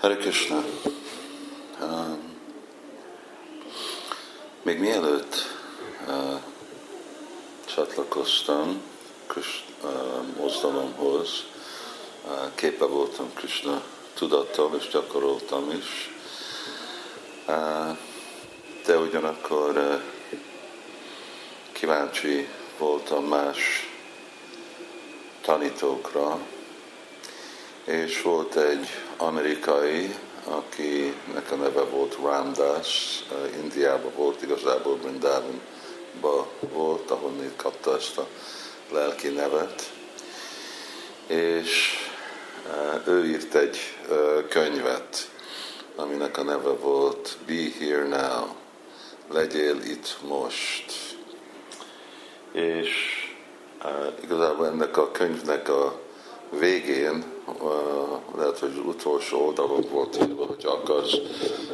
Hare Krishna. Um, még mielőtt uh, csatlakoztam Krishna uh, mozdalomhoz, uh, képe voltam Krishna tudattal, és gyakoroltam is. Uh, de ugyanakkor uh, kíváncsi voltam más tanítókra, és volt egy amerikai, akinek a neve volt Ramdas, Indiában volt, igazából Brindában volt, ahonnét kapta ezt a lelki nevet, és ő írt egy könyvet, aminek a neve volt Be Here Now, legyél itt most. És igazából ennek a könyvnek a végén, lehet, hogy utolsó oldalon volt hogy akarsz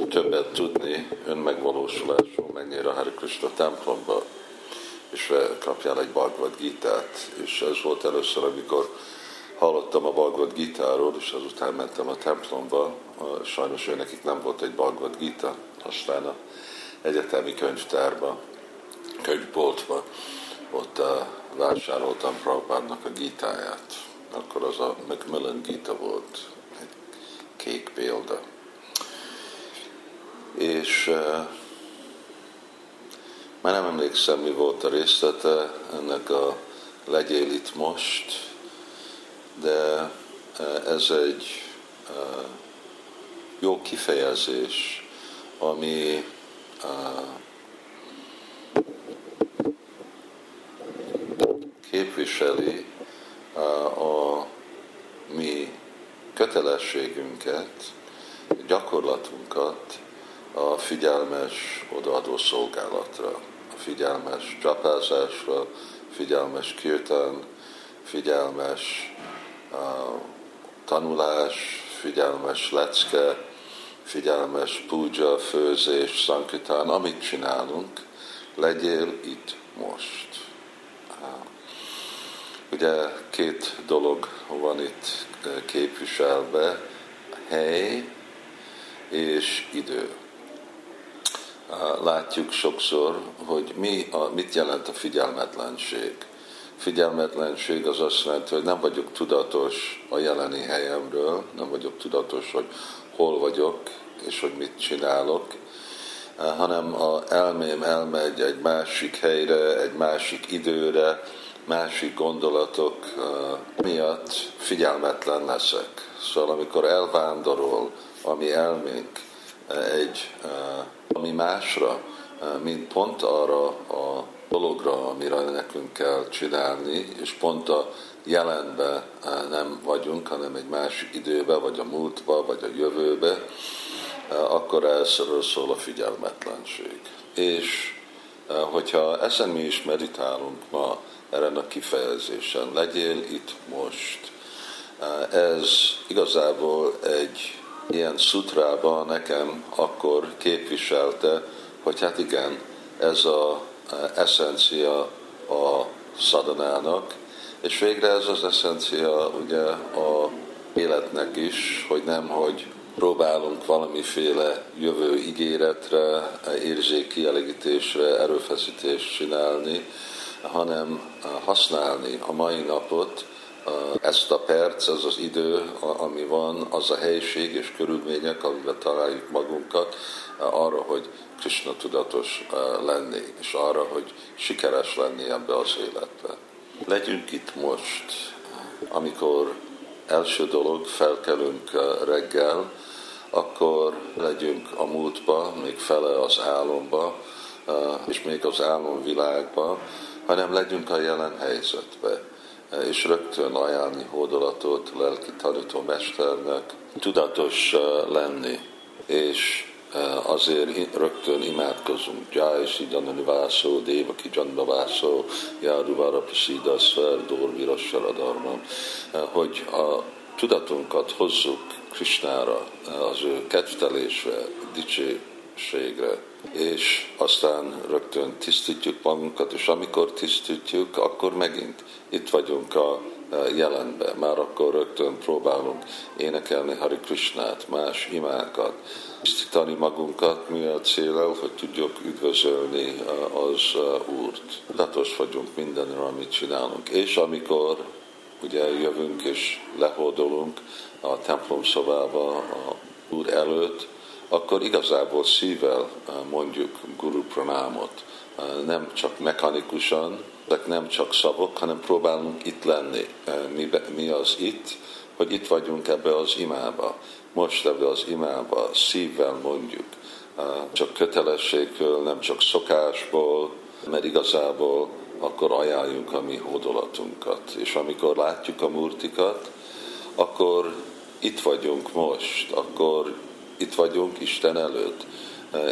többet tudni önmegvalósulásról, menjél a Hare Krishna templomba, és kapjál egy Bhagavad Gita-t. És ez volt először, amikor hallottam a Bhagavad Gita-ról, és azután mentem a templomba. Sajnos ő nem volt egy Bhagavad Gita, aztán a egyetemi könyvtárba, könyvboltba, ott vásároltam Prabhupádnak a gitáját akkor az a Macmillan Gita volt, egy kék példa. És uh, már nem emlékszem, mi volt a részlete ennek a legyél itt most, de uh, ez egy uh, jó kifejezés, ami uh, képviseli a mi kötelességünket, gyakorlatunkat a figyelmes odaadó szolgálatra, a figyelmes csapázásra, figyelmes kirtán, figyelmes uh, tanulás, figyelmes lecke, figyelmes puja, főzés, szankitán, amit csinálunk, legyél itt most. Ugye két dolog van itt képviselve, hely és idő. Látjuk sokszor, hogy mi a, mit jelent a figyelmetlenség. Figyelmetlenség az azt jelenti, hogy nem vagyok tudatos a jeleni helyemről, nem vagyok tudatos, hogy hol vagyok, és hogy mit csinálok, hanem a elmém elmegy egy másik helyre, egy másik időre, másik gondolatok miatt figyelmetlen leszek. Szóval amikor elvándorol a mi elménk egy ami másra, mint pont arra a dologra, amire nekünk kell csinálni, és pont a jelenbe nem vagyunk, hanem egy másik időbe, vagy a múltba, vagy a jövőbe, akkor ezről szól a figyelmetlenség. És hogyha ezen mi is meditálunk ma, erre a kifejezésen. Legyél itt most. Ez igazából egy ilyen szutrába nekem akkor képviselte, hogy hát igen, ez a eszencia a szadanának, és végre ez az eszencia ugye a életnek is, hogy nem, hogy próbálunk valamiféle jövő ígéretre, érzékielégítésre, erőfeszítést csinálni, hanem használni a mai napot, ezt a perc, ez az idő, ami van, az a helység és körülmények, amiben találjuk magunkat, arra, hogy Krishna tudatos lenni, és arra, hogy sikeres lenni ebbe az életbe. Legyünk itt most, amikor első dolog felkelünk reggel, akkor legyünk a múltba, még fele az álomba, és még az álomvilágba, hanem legyünk a jelen helyzetbe, és rögtön ajánlni hódolatot lelki tanító mesternek, tudatos lenni, és azért rögtön imádkozunk. Jai Siddhana Nivászó, Dévaki Jandavászó, Járuvara Prasida Szver, Dorvira Saradarmam, hogy a tudatunkat hozzuk Krisnára, az ő kedvtelésre, dicsőségre, és aztán rögtön tisztítjuk magunkat, és amikor tisztítjuk, akkor megint itt vagyunk a jelenbe. Már akkor rögtön próbálunk énekelni Hari Krishnát, más imákat, tisztítani magunkat, mi a célel, hogy tudjuk üdvözölni az Úrt. Tudatos vagyunk mindenre, amit csinálunk. És amikor ugye jövünk és lehódolunk a templom szobába a Úr előtt, akkor igazából szívvel mondjuk Guru Pranámot. Nem csak mechanikusan, ezek nem csak szavok, hanem próbálunk itt lenni. Mi, mi az itt? Hogy itt vagyunk ebbe az imába. Most ebbe az imába szívvel mondjuk. Csak kötelességből, nem csak szokásból, mert igazából akkor ajánljuk a mi hódolatunkat. És amikor látjuk a murtikat, akkor itt vagyunk most, akkor itt vagyunk Isten előtt,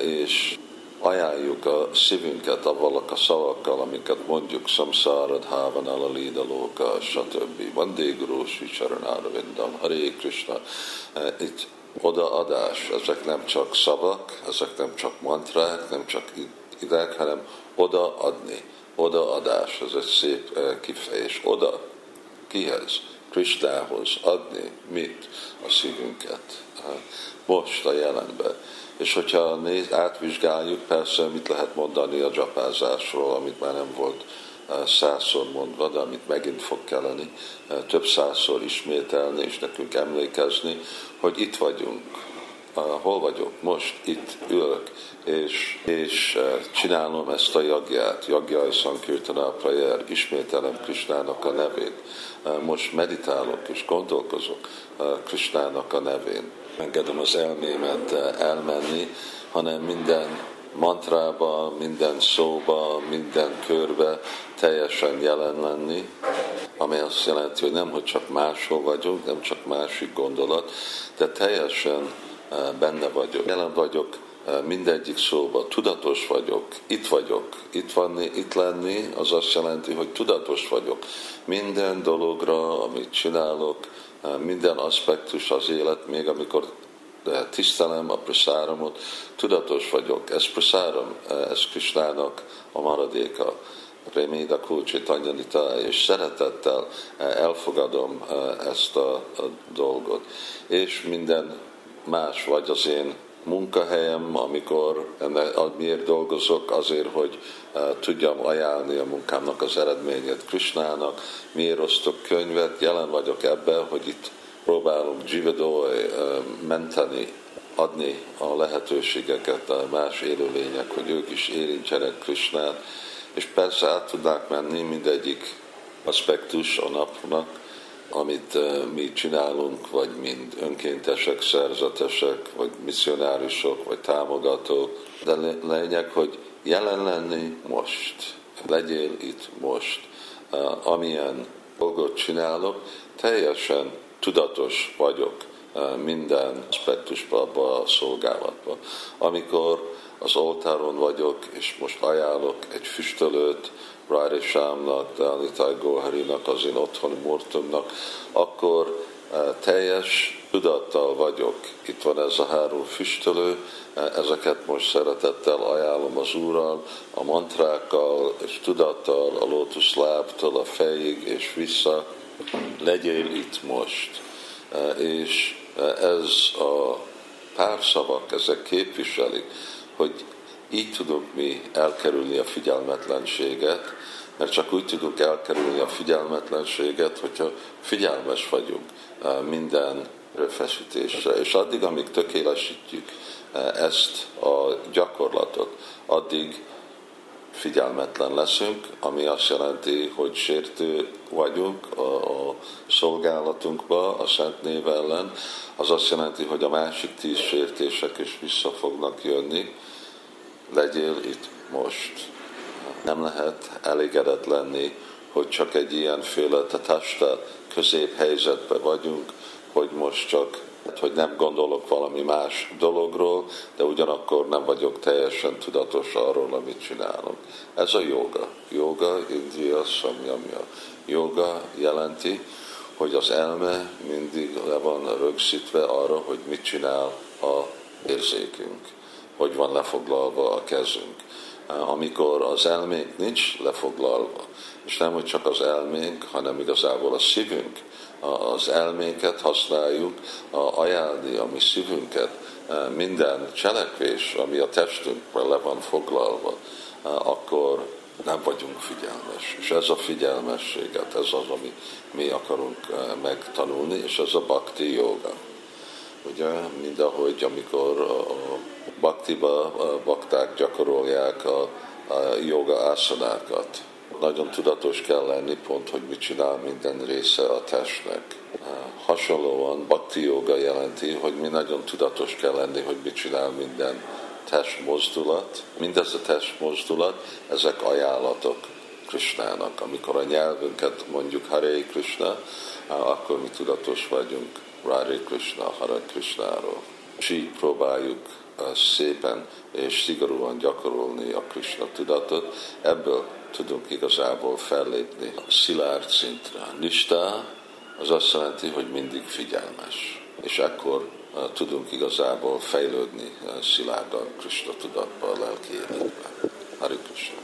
és ajánljuk a szívünket avval a szavakkal, amiket mondjuk Samsarad, Havan, Alalida, Lóka, stb. Vandéguró, Sicsaranár, Vindam, Hare Krishna. Itt odaadás, ezek nem csak szavak, ezek nem csak mantrák, nem csak ideg, hanem odaadni. Odaadás, ez egy szép eh, kifejezés. Oda, kihez? Kristához adni mit? A szívünket. Most a jelenben. És hogyha néz, átvizsgáljuk, persze mit lehet mondani a dzsapázásról, amit már nem volt eh, százszor mondva, de amit megint fog kelleni eh, több százszor ismételni, és nekünk emlékezni, hogy itt vagyunk. Hol vagyok? Most itt ülök, és, és eh, csinálom ezt a jagját, jagjai Sankirtana Prayer, ismételem Krisnának a nevét. Most meditálok és gondolkozok Krisnának a nevén engedem az elmémet elmenni, hanem minden mantrába, minden szóba, minden körbe teljesen jelen lenni, ami azt jelenti, hogy nem, hogy csak máshol vagyok, nem csak másik gondolat, de teljesen eh, benne vagyok. Jelen vagyok mindegyik szóba, tudatos vagyok, itt vagyok, itt vanni, itt lenni, az azt jelenti, hogy tudatos vagyok. Minden dologra, amit csinálok, minden aspektus az élet, még amikor tisztelem a prasáramot, tudatos vagyok, ez prasáram, ez Krisnának a maradéka. Reméda Kulcsi Tanyanita, és szeretettel elfogadom ezt a, a dolgot. És minden más, vagy az én munkahelyem, amikor miért dolgozok, azért, hogy uh, tudjam ajánlani a munkámnak az eredményét Krisnának, miért osztok könyvet, jelen vagyok ebben, hogy itt próbálunk Jivadoy uh, menteni, adni a lehetőségeket a más élőlények, hogy ők is érintsenek Krisnát, és persze át tudnák menni mindegyik aspektus a napnak, amit mi csinálunk, vagy mind önkéntesek, szerzetesek, vagy misszionárisok, vagy támogatók. De lényeg, hogy jelen lenni most. Legyél itt most. Amilyen dolgot csinálok, teljesen tudatos vagyok minden aspektusban, abban a szolgálatban. Amikor az oltáron vagyok, és most ajánlok egy füstölőt, Rári Sámnak, Dalitai Goharinak, az én otthoni mortumnak, akkor eh, teljes tudattal vagyok. Itt van ez a három füstölő, eh, ezeket most szeretettel ajánlom az Úrral, a mantrákkal és tudattal, a lótuszlábtól a fejig és vissza. Legyél itt most. Eh, és ez a pár szavak, ezek képviselik, hogy így tudunk mi elkerülni a figyelmetlenséget, mert csak úgy tudunk elkerülni a figyelmetlenséget, hogyha figyelmes vagyunk eh, minden erőfeszítésre. És addig, amíg tökélesítjük eh, ezt a gyakorlatot, addig figyelmetlen leszünk, ami azt jelenti, hogy sértő vagyunk a, a szolgálatunkba, a Szent Név ellen, az azt jelenti, hogy a másik tíz sértések is vissza fognak jönni, legyél itt most. Nem lehet elégedett lenni, hogy csak egy ilyenféle testa közép helyzetben vagyunk, hogy most csak hogy nem gondolok valami más dologról, de ugyanakkor nem vagyok teljesen tudatos arról, amit csinálok. Ez a joga. Joga, India, Samyamya. Joga jelenti, hogy az elme mindig le van rögzítve arra, hogy mit csinál a érzékünk hogy van lefoglalva a kezünk. Amikor az elménk nincs lefoglalva, és nem, hogy csak az elménk, hanem igazából a szívünk, az elménket használjuk ajánlni a mi szívünket, minden cselekvés, ami a testünkben le van foglalva, akkor nem vagyunk figyelmes. És ez a figyelmességet, ez az, ami mi akarunk megtanulni, és ez a bhakti joga. Ugye, mind ahogy amikor a baktiba a bakták gyakorolják a, a joga ászanákat. Nagyon tudatos kell lenni pont, hogy mit csinál minden része a testnek. Hasonlóan bakti joga jelenti, hogy mi nagyon tudatos kell lenni, hogy mit csinál minden testmozdulat. Mindez a testmozdulat, ezek ajánlatok Krisnának. Amikor a nyelvünket mondjuk Hare Krishna, akkor mi tudatos vagyunk Radhe Krishna, Hare Krishnáról. És így próbáljuk szépen és szigorúan gyakorolni a Krishna tudatot, ebből tudunk igazából fellépni a szilárd szintre. Nista az azt jelenti, hogy mindig figyelmes. És akkor tudunk igazából fejlődni szilárdan Krishna tudatba, a lelki életben. Hari Krishna.